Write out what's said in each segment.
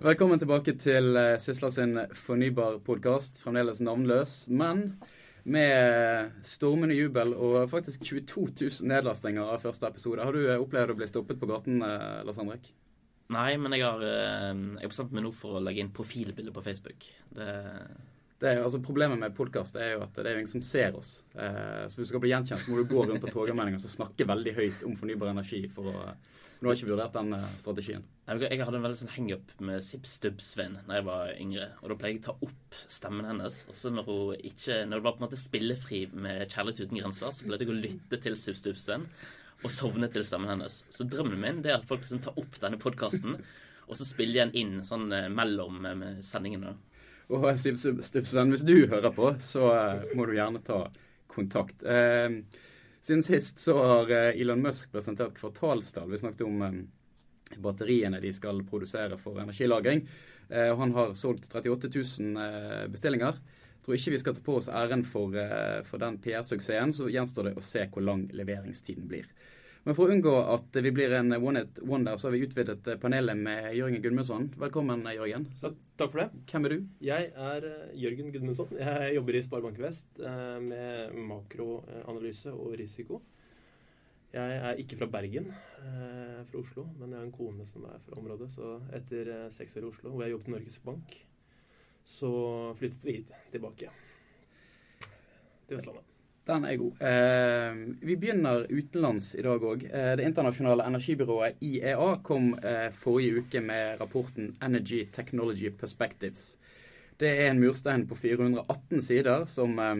Velkommen tilbake til eh, Sysla sin fornybarpodkast, fremdeles navnløs, men med stormende jubel og faktisk 22 000 nedlastinger av første episode. Har du eh, opplevd å bli stoppet på gaten, eh, Lars Henrik? Nei, men jeg har, jeg har bestemt meg nå for å legge inn profilbilde på Facebook. Det det altså Problemet med podkast er jo at det er ingen som ser oss. Eh, så hvis du skal bli gjenkjent, må du gå rundt på Torgallmenningen og snakke veldig høyt om fornybar energi. for å... Nå har ikke vurdert den uh, strategien. Jeg hadde en veldig sånn hangup med Sip Stubbsvein da jeg var yngre. Og da pleide jeg å ta opp stemmen hennes. Og så når, når det var på en måte spillefri med 'Kjærlighet uten grenser', så pleide jeg å lytte til Sip Stubbsvein og sovne til stemmen hennes. Så drømmen min er at folk liksom tar opp denne podkasten, og så spiller jeg den inn sånn uh, mellom uh, sendingene. Og Siv Stubbsvenn, hvis du hører på, så uh, må du gjerne ta kontakt. Uh, siden sist så har Elon Musk presentert kvartalstall. Vi snakket om batteriene de skal produsere for energilagring. han har solgt 38 000 bestillinger. Jeg tror ikke vi skal ta på oss æren for, for den PR-suksessen. Så gjenstår det å se hvor lang leveringstiden blir. Men for å unngå at vi blir en one-hit wonder, så har vi utvidet panelet med Jørgen Gudmundsson. Velkommen, Jørgen. Så, takk for det. Hvem er du? Jeg er eh, Jørgen Gudmundsson. Jeg jobber i Sparebank Vest eh, med makroanalyse og risiko. Jeg er ikke fra Bergen, eh, fra Oslo, men jeg har en kone som er fra området. Så etter seks år i Oslo, hvor jeg jobbet i Norges Bank, så flyttet vi hit tilbake til Vestlandet. Den er god. Eh, vi begynner utenlands i dag òg. Eh, det internasjonale energibyrået IEA kom eh, forrige uke med rapporten Energy Technology Perspectives. Det er en murstein på 418 sider som eh,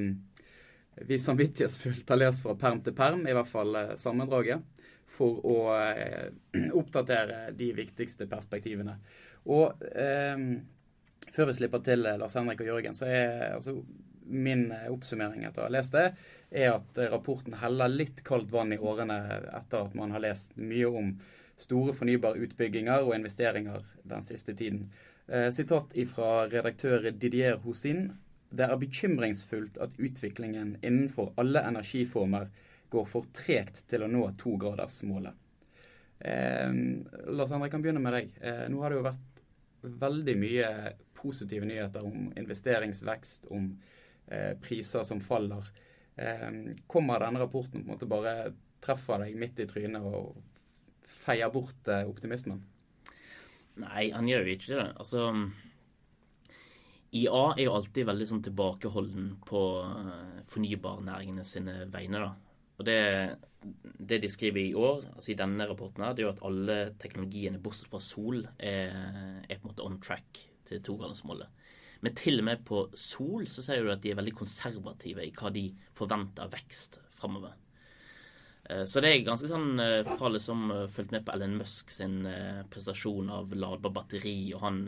vi samvittighetsfullt har lest fra perm til perm, i hvert fall eh, sammendraget, for å eh, oppdatere de viktigste perspektivene. Og før vi slipper til Lars Henrik og Jørgen, så er altså min eh, oppsummering etter å ha lest det, er at eh, rapporten heller litt kaldt vann i årene etter at man har lest mye om store fornybare utbygginger og investeringer den siste tiden. Eh, sitat fra redaktør Didier Hosin. Det er bekymringsfullt at utviklingen innenfor alle energiformer går for tregt til å nå togradersmålet. Eh, Lars Henrik kan begynne med deg. Eh, nå har det jo vært veldig mye positive nyheter om investeringsvekst, om priser som faller. Eh, kommer denne rapporten på en måte bare treffer deg midt i trynet og feier bort eh, optimismen? Nei, han gjør jo ikke det. Altså IA er jo alltid veldig sånn tilbakeholden på fornybarnæringene sine vegne. da. Og det, det, de skriver i år, altså i denne rapporten, her, det er jo at alle teknologiene bortsett fra sol er, er på en måte on track til togradersmålet. Men til og med på Sol så ser du at de er veldig konservative i hva de forventer av vekst framover. Eh, så det er ganske sånn for alle som fulgte fulgt med på Ellen Musk sin prestasjon av ladbar batteri, og han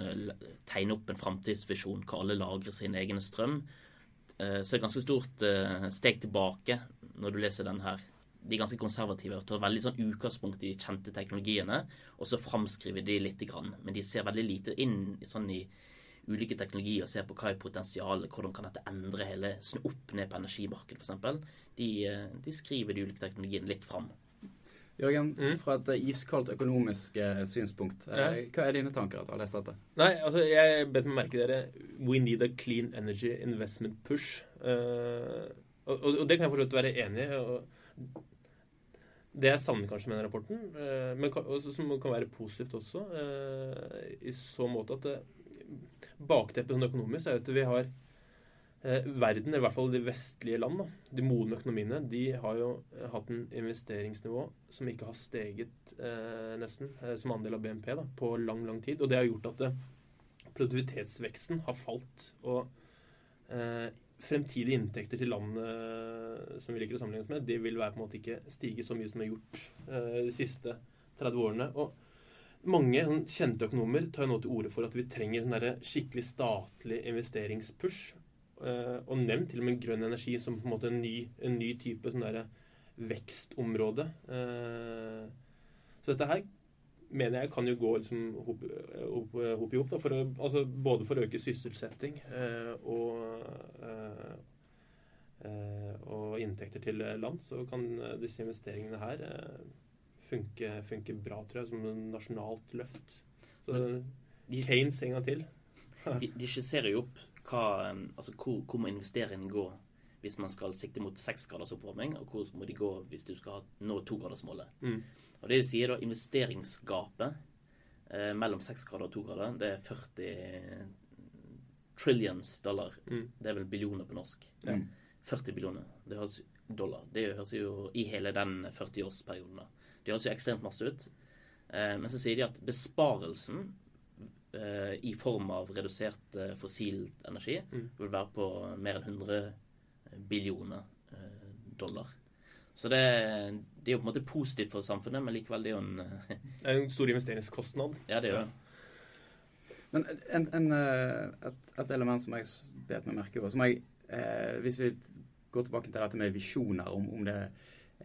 tegner opp en framtidsvisjon hvor alle lagrer sin egen strøm. Så det er et ganske stort steg tilbake når du leser den her. De er ganske konservative og tar veldig sånn utgangspunkt i de kjente teknologiene, og så framskriver de lite grann. Men de ser veldig lite inn sånn i ulike teknologier og ser på hva er potensialet, hvordan kan dette endre hele, snu opp ned på energimarkedet f.eks. De, eh, de skriver de ulike teknologiene litt fram. Jørgen, mm. fra et iskaldt økonomisk eh, synspunkt, eh, ja. hva er dine tanker etter å ha lest dette? Nei, altså, Jeg bet meg merke dere We need a clean energy investment push. Uh, og, og, og, det kan jeg forstått være enig i. Det jeg savner kanskje med den rapporten, uh, men som kan være positivt også, uh, i så måte at det, bakteppet sånn økonomisk er at vi har eh, verden, i hvert fall de vestlige land, da, de modne økonomiene, de har jo hatt en investeringsnivå som ikke har steget eh, nesten eh, som andel av BNP da, på lang, lang tid. Og det har gjort at eh, produktivitetsveksten har falt. Og eh, fremtidige inntekter til landet eh, som vi liker å sammenligne oss med, det vil være på en måte ikke stige så mye som det har gjort de siste 30 årene. Og mange sånn, kjente økonomer tar nå til orde for at vi trenger en skikkelig statlig investeringspush. Uh, og nevnt til og med grønn energi som på en måte en ny, en ny type sånn vekstområde. Uh, så dette her mener jeg kan jo gå liksom hop, i hop. Altså, både for å øke sysselsetting uh, og, og inntekter til land, så kan disse investeringene her funke, funke bra, tror jeg, som en nasjonalt løft. Så, Kanes en gang til. De, de skisserer jo opp hva, um, altså hvor, hvor må investeringen gå hvis man skal sikte mot seks graders oppvarming, og hvor må de gå hvis du skal nå togradersmålet. Mm. Og det de sier da investeringsgapet eh, mellom seks grader og to grader, det er 40 trillions dollar. Mm. Det er vel billioner på norsk. Ja. 40 billioner. Det høres dollar. Det høres jo i hele den 40-årsperioden. da. Det høres jo ekstremt masse ut. Eh, men så sier de at besparelsen eh, i form av redusert eh, fossil energi Mm. vil være på mer enn 100 billioner eh, dollar. Så det, det er jo på en måte positivt for samfunnet, men likevel det er jo en Det er en stor investeringskostnad. Ja, det er jo det. Men en, en, eh, et, et element som jeg bet meg merke i, som jeg eh, Hvis vi går tilbake til dette med visjoner, om, om, det,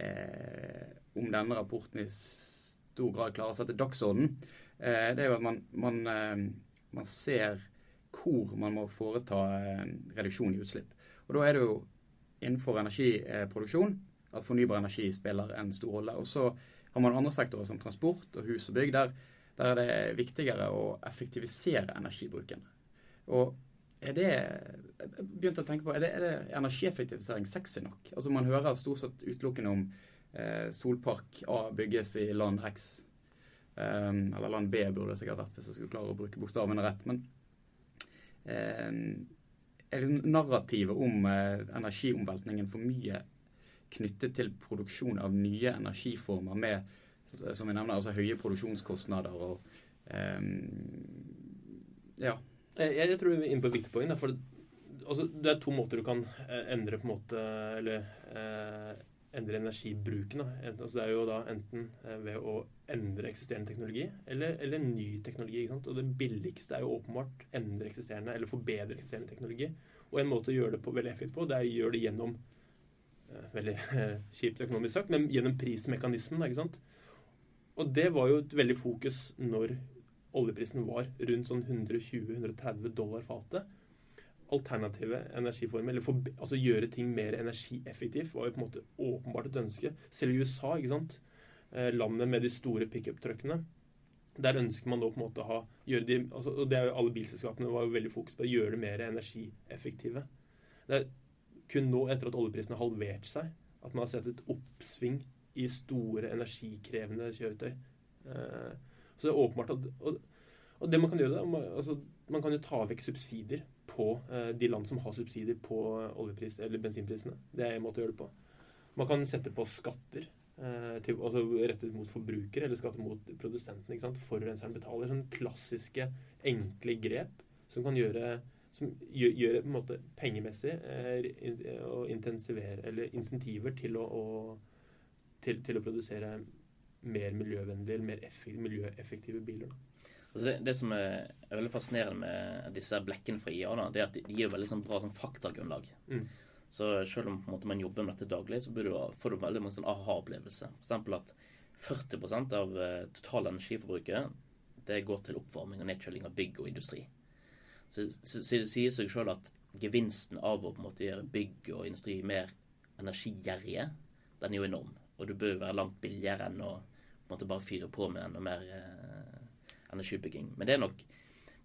eh, om denne rapporten i stor grad klarer å sette dagsorden, eh, det er jo at man, man, eh, man ser hvor man må foreta eh, reduksjon i utslipp. Og da er det jo innenfor energiproduksjon at fornybar energi spiller en stor rolle. Og så har man andre sektorer som transport og hus og bygg, der, der er det viktigere å effektivisere energibruken. Og er det Jeg begynte å tenke på, er det, er det energieffektivisering sexy nok? Altså Man hører stort sett utelukkende om solpark A bygges i land X. Um, eller land B burde det sikkert vært, hvis jeg skulle klare å bruke bokstavene rett. Men eh, narrativet om eh, energiomveltningen for mye knyttet til produksjon av nye energiformer med som vi nevner, altså høye produksjonskostnader og um, Ja. Jeg, jeg tror vi er inne på et viktig poeng. Altså, det er to måter du kan eh, endre på en måte Eller eh, endre energibruken. Altså, det er jo da enten eh, ved å endre eksisterende teknologi eller, eller ny teknologi. Ikke sant? Og det billigste er jo åpenbart endre eksisterende eller forbedre eksisterende teknologi. Og en måte å gjøre det på veldig effektivt på, det er å gjøre det gjennom eh, Veldig kjipt økonomisk sagt, men gjennom prismekanismen. Ikke sant? Og det var jo et veldig fokus når oljeprisen var rundt sånn 120-130 dollar fatet. Alternative energiformer, eller for, altså gjøre ting mer energieffektivt, var jo på en måte åpenbart et ønske. Selv i USA, ikke sant. Eh, landet med de store pickup-truckene. Der ønsker man nå på en måte å ha gjøre de, altså, Og det er jo alle bilselskapene var jo veldig fokus på å gjøre det mer energieffektive. Det er kun nå, etter at oljeprisen har halvert seg, at man har sett et oppsving i store energikrevende kjøretøy. Eh, så det er åpenbart at Og, det man kan gjøre, da man, altså, man kan jo ta vekk subsidier på eh, de land som har subsidier på oljepris, eller bensinprisene. Det er en måte å gjøre det på. Man kan sette på skatter. eh, til, altså rettet mot forbrukere, eller skatter mot produsentene. ikke sant? Forurenseren betaler. Sånne klassiske, enkle grep som kan gjøre som gjør, det på en måte pengemessig eh, å intensivere Eller insentiver til å, å, til, til å produsere mer miljøvennlige eller mer effektive, miljøeffektive biler. Da. Altså det, det som er, er veldig fascinerende med disse blekkene fra IA, da, det er at de, de gir veldig sånn bra sånn faktagrunnlag. Mm. Så selv om måte, man jobber med dette daglig, så du, får du veldig mange sånn aha-opplevelser. F.eks. at 40% av uh, total energiforbruket det går til oppvarming og nedkjøling av bygg og industri. Så, så, så det sier seg sjøl at gevinsten av å på en måte gjøre bygg og industri mer energigjerrige, den er jo enorm. Og du bør jo være langt billigere enn å på en måte bare fyre på med enda mer eh, energibygging. Men det er nok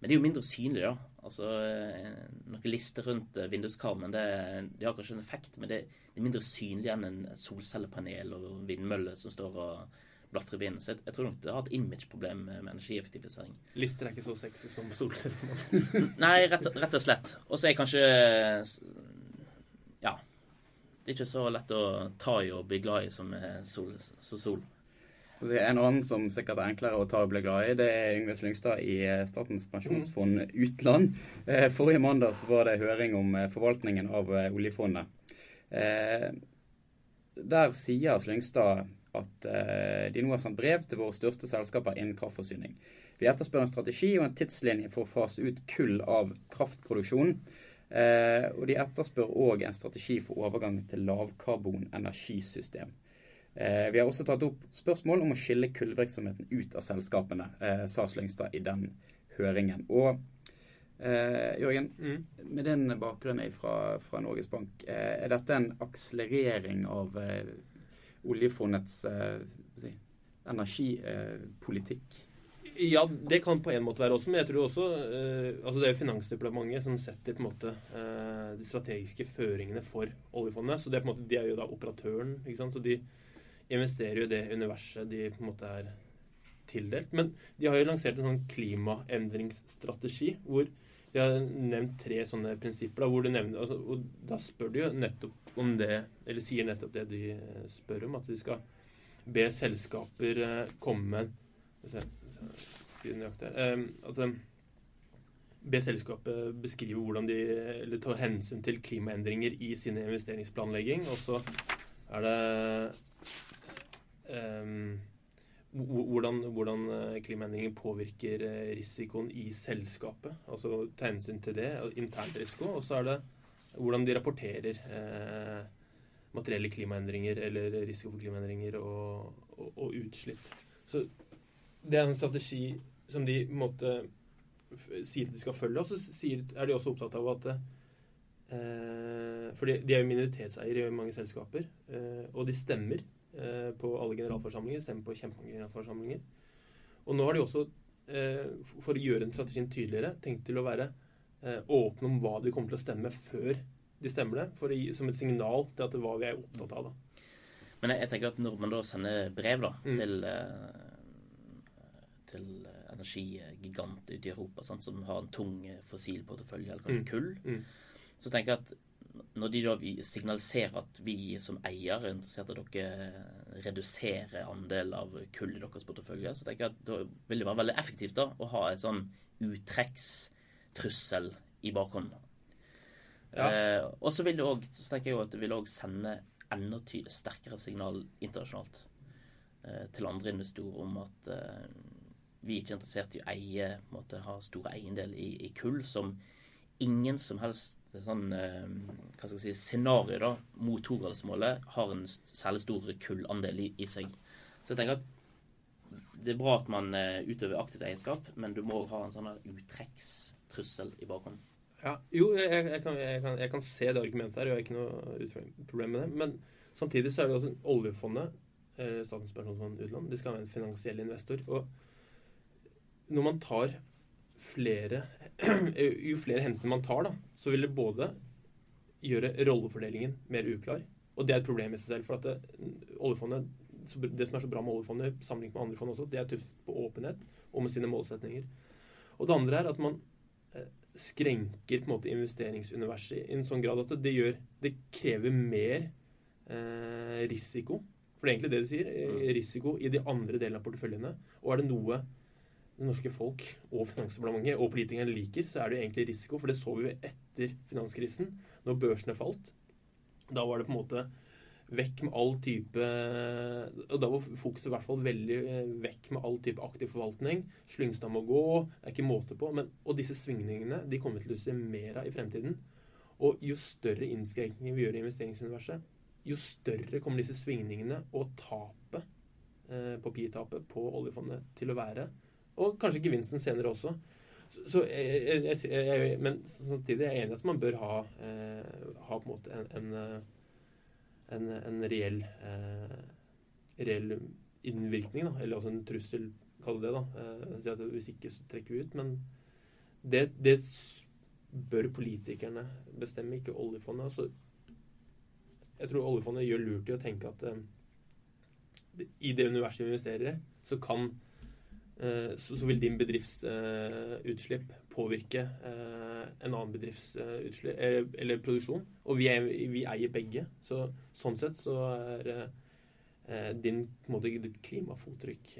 men det er jo mindre synlig, da. Altså, eh, Noen lister rundt eh, vinduskarmen det, det har kanskje en effekt, men det, det er mindre synlig enn en solcellepanel og vindmølle som står og blafrer i vinden. Så jeg, jeg tror nok det har et image-problem med, energieffektivisering. Lister er ikke så sexy som solcellepanel? Nei, rett, rett og slett. Og så er kanskje Ja. Det er ikke så lett å ta i og bli glad i som sol. Så sol. En annen som sikkert er enklere å ta og bli glad i, det er Yngve Slyngstad i eh, Statens pensjonsfond utland. Eh, Forrige mandag så var det høring om eh, forvaltningen av oljefondet. Der sier Slyngstad at de nå har sendt brev til våre største selskaper innen kraftforsyning. Vi etterspør en strategi og en tidslinje for å fase ut kull av kraftproduksjon. Eh, og de etterspør òg en strategi for overgang til lavkarbonenergisystem. energisystem. Vi har også tatt opp spørsmål om å skille kullvirksomheten ut av selskapene, eh, sa Slyngstad i den høringen. Og eh, Jørgen, Mm. med din bakgrunn fra, fra Norges Bank, eh, er dette en akselerering av eh, oljefondets eh, si, energipolitikk? Ja, det kan på en måte være også, men jeg tror også eh, altså Det er jo Finansdepartementet som setter på en måte eh, de strategiske føringene for oljefondet. så det er på en måte, De er jo da operatøren, ikke sant? så de investerer jo i det universet de på en måte er tildelt. Men de har jo lansert en sånn klimaendringsstrategi hvor de har nevnt tre sånne prinsipper. Da, hvor du nevner, altså, og da spør de jo nettopp om det, eller sier nettopp det de eh, spør om, at de skal be selskaper eh, komme altså, Be selskapet beskrive hvordan de eller ta hensyn til klimaendringer i sine investeringsplanlegging. Og så er det hvordan, hvordan, klimaendringer påvirker risikoen i selskapet. Altså ta hensyn til det, intern risiko. Og så er det hvordan de rapporterer eh, materielle klimaendringer eller risiko for klimaendringer og, og, og utslipp. Så det er en strategi som de på en måte sier at de skal følge. Og så sier, er de også opptatt av at eh, For de, er jo minoritetseiere i mange selskaper. Eh, og de stemmer eh, på alle generalforsamlinger. Stemmer på kjempemange generalforsamlinger. Og nå har de også, eh, for å gjøre den strategien tydeligere, tenkt til å være eh, åpne om hva de kommer til å stemme før de stemmer det. For å gi, som et signal til at det er hva vi er opptatt av. da. Men jeg, tenker at når man da sender brev da, mm. til eh, til energigigant ute i Europa sant, som har en tung fossilportefølje, eller kanskje mm. kull. Mm. Så tenker jeg at når de da signaliserer at vi som eier er interessert i at dere reduserer andel av kull i deres portefølje, så tenker jeg at da vil det være veldig effektivt da, å ha et sånn uttrekkstrussel i bakhånd. Ja. Eh, og så vil det òg vil òg sende enda sterkere signal internasjonalt eh, til andre investorer om at eh, vi er ikke interessert i å eie, måtte ha store eiendel i, i, kull som ingen som helst sånn, eh, hva skal jeg si, scenario da, mot togradersmålet har en særlig stor kullandel i, i, seg. Så jeg tenker at det er bra at man uh, utøver aktivt eierskap, men du må ha en sånn uttrekkstrussel i bakhånd. Ja, jo, jeg, jeg, kan, jeg, kan, jeg, kan, se det argumentet her, jeg har ikke noe problem med det. Men samtidig så er det også oljefondet, eh, Statens pensjonsfond utland, de skal være en finansiell investor. og når man tar flere Jo flere hensyn man tar, da, så vil det både gjøre rollefordelingen mer uklar. Og det er et problem i seg selv. For at det, oljefondet, det som er så bra med oljefondet sammenlignet med andre fond også, det er tuftet på åpenhet og med sine målsetninger. Og det andre er at man eh, skrenker på en måte investeringsuniverset i en sånn grad at det gjør Det krever mer eh, risiko. For det er egentlig det de sier. Eh, mm. Risiko i de andre delene av porteføljene. Og er det noe det norske folk og Finansdepartementet og politikerne liker, så er det jo egentlig risiko. For det så vi jo etter finanskrisen, når børsene falt. Da var det på en måte vekk med all type Og da var fokuset i hvert fall veldig eh, vekk med all type aktiv forvaltning. Slyngstad må gå, det er ikke måte på. Men, og disse svingningene de kommer til å se mer av i fremtiden. Og jo større innskrenkninger vi gjør i investeringsuniverset, jo større kommer disse svingningene og tapet, eh, papirtapet på oljefondet, til å være. Og kanskje gevinsten senere også. Så, så jeg, jeg, jeg, men samtidig er jeg enig i at man bør ha, eh, ha på en måte en, en, eh, en, reell, eh, reell innvirkning, da. Eller altså en trussel, kall det det. da. Eh, Hvis ikke, så trekker vi ut. Men det, det bør politikerne bestemme, ikke oljefondet. Altså, jeg tror oljefondet gjør lurt i å tenke at eh, i det universet vi investerer i, så kan så, så vil din bedrifts uh, utslipp påvirke uh, en annen bedrifts utslipp, eller produksjon. Og vi, er, vi, eier begge. Så sånn sett så er din på en måte, ditt klimafottrykk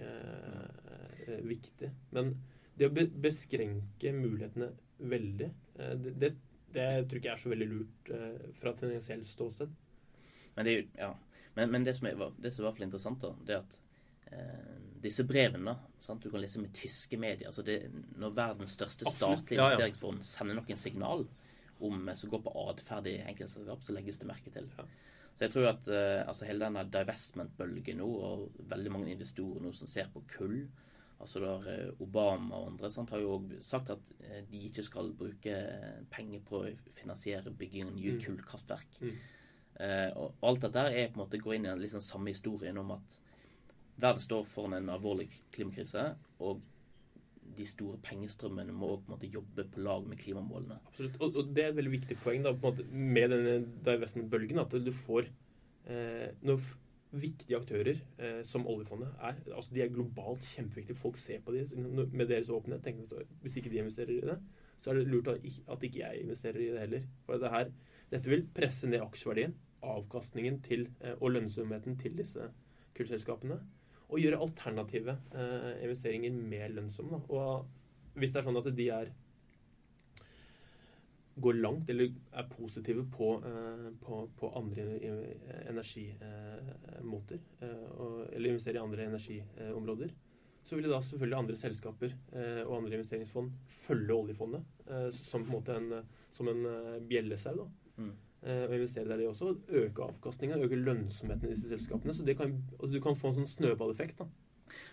viktig. Men det å beskrenke mulighetene veldig, det, det, det, tror ikke jeg er så veldig lurt fra et finansielt ståsted. Men, det, ja. men, men det, som er, det som er interessant, da, det at Eh, disse brevene sant? Du kan lese med tyske medier. Altså det, når verdens største statlige ja, ja. investeringsfond sender noen signal om eh, som går på atferd i enkeltselskap, så legges det merke til. Ja. Så jeg tror at uh, altså hele denne divestment-bølgen nå, og veldig mange investorer nå som ser på kull altså der Obama og andre sant, har jo òg sagt at de ikke skal bruke penger på å finansiere bygging av nye mm. kullkraftverk. Mm. Uh, og alt dette er på en måte går inn i den liksom samme historien om at Verden står foran en alvorlig klimakrise, og de store pengestrømmene må på en måte jobbe på lag med klimamålene. Absolutt. Og, og det er et veldig viktig poeng da, på måte, med denne divestment-bølgen. At du får eh, når viktige aktører eh, som oljefondet er altså De er globalt kjempeviktige. Folk ser på dem med deres åpenhet. tenker at Hvis ikke de investerer i det, så er det lurt at ikke jeg investerer i det heller. For det her, dette vil presse ned aksjeverdien, avkastningen til, eh, og lønnsomheten til disse kullselskapene. Og gjøre alternative eh, investeringer mer lønnsomme. Da. Og hvis det er sånn at de er går langt eller er positive på, eh, på, på andre energimåter, eh, og- eller investerer i andre energiområder, så vil da selvfølgelig andre selskaper eh, og andre investeringsfond følge oljefondet eh, som en en, som en eh, bjellesau. da. Mm. Eh, og investere der, de også. Øke avkastningen, øke lønnsomheten i disse selskapene. Så det kan, altså du kan få en sånn snøballeffekt. da.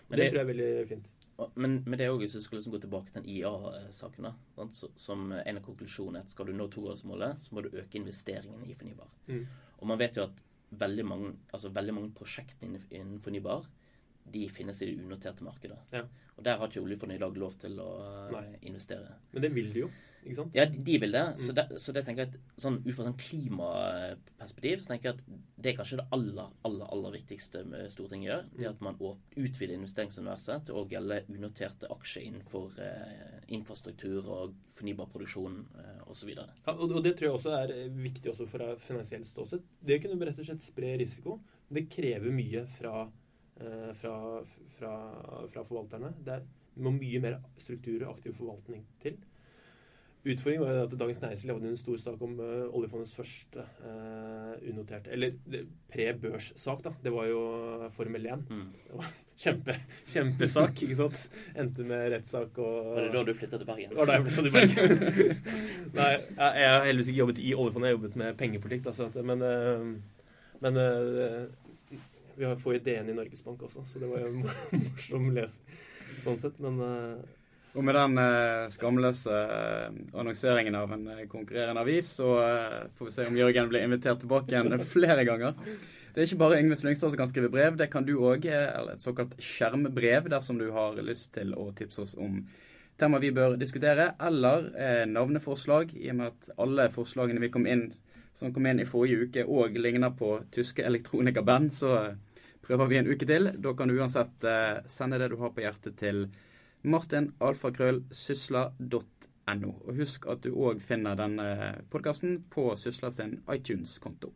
Men det, det- tror jeg er veldig fint. Men, men det er også, hvis du skulle liksom gå tilbake til den IA-saken, da, som en av konklusjonene er at skal du nå togradersmålet, så må du øke investeringen i fornybar. Mm. Og man vet jo at veldig mange, altså veldig mange prosjekter innen fornybar de finnes i det unoterte markedet. Ja. Og der har ikke oljefondet i dag lov til å eh, Nei. investere. Men det vil de jo, ikke sant? Ja, de de vil det. Mm. Så, det, så det tenker jeg at sånn, ut fra sånn klimaperspektiv så tenker jeg at det er kanskje det aller aller, aller viktigste Stortinget gjør. Det er at man utvider investeringsuniverset til å gjelde unoterte aksjer innenfor eh, infrastruktur og fornybar produksjon eh, osv. Ja, og, og det tror jeg også er eh, viktig også fra finansielt ståsted. Det å kunne rett og slett spre risiko, det krever mye fra, fra, fra, fra forvalterne. Det det må mye mer struktur og aktiv forvaltning til. Utfordringen var jo at Dagens Næringsliv lagde en stor sak om uh, oljefondets første uh, unoterte Eller det- pre-børssak, da. Det var jo Formel 1. Mm. Kjempe, kjempesak, ikke sant? Endte med rettssak og Var det da du flyttet til Bergen? det var da jeg ble til Bergen. Nei, jeg, jeg har heldigvis ikke jobbet i oljefondet, jeg har jobbet med pengepolitikk. Da, at, men uh, men eh, vi har- jo DN i Norges Bank også, så det var jo morsom lesing sånn sett. Men eh, Og med den eh, skamløse eh, annonseringen av en eh, konkurrerende avis, så eh, får vi se om Jørgen blir invitert tilbake igjen flere ganger. Det er ikke bare Yngve Slyngstad som kan skrive brev, det kan du òg. Eller et såkalt skjermbrev dersom du har lyst til å tipse oss om tema vi bør diskutere, eller eh, navneforslag, i og med at alle forslagene vi kom inn, som kom inn i forrige uke, òg ligner på tyske elektronikerband, så eh, prøver vi en uke til. Da kan du uansett eh, sende det du har på hjertet til martinalfakrøllsysla.no. Og husk at du òg finner denne podkasten på Sysla sin iTunes-konto.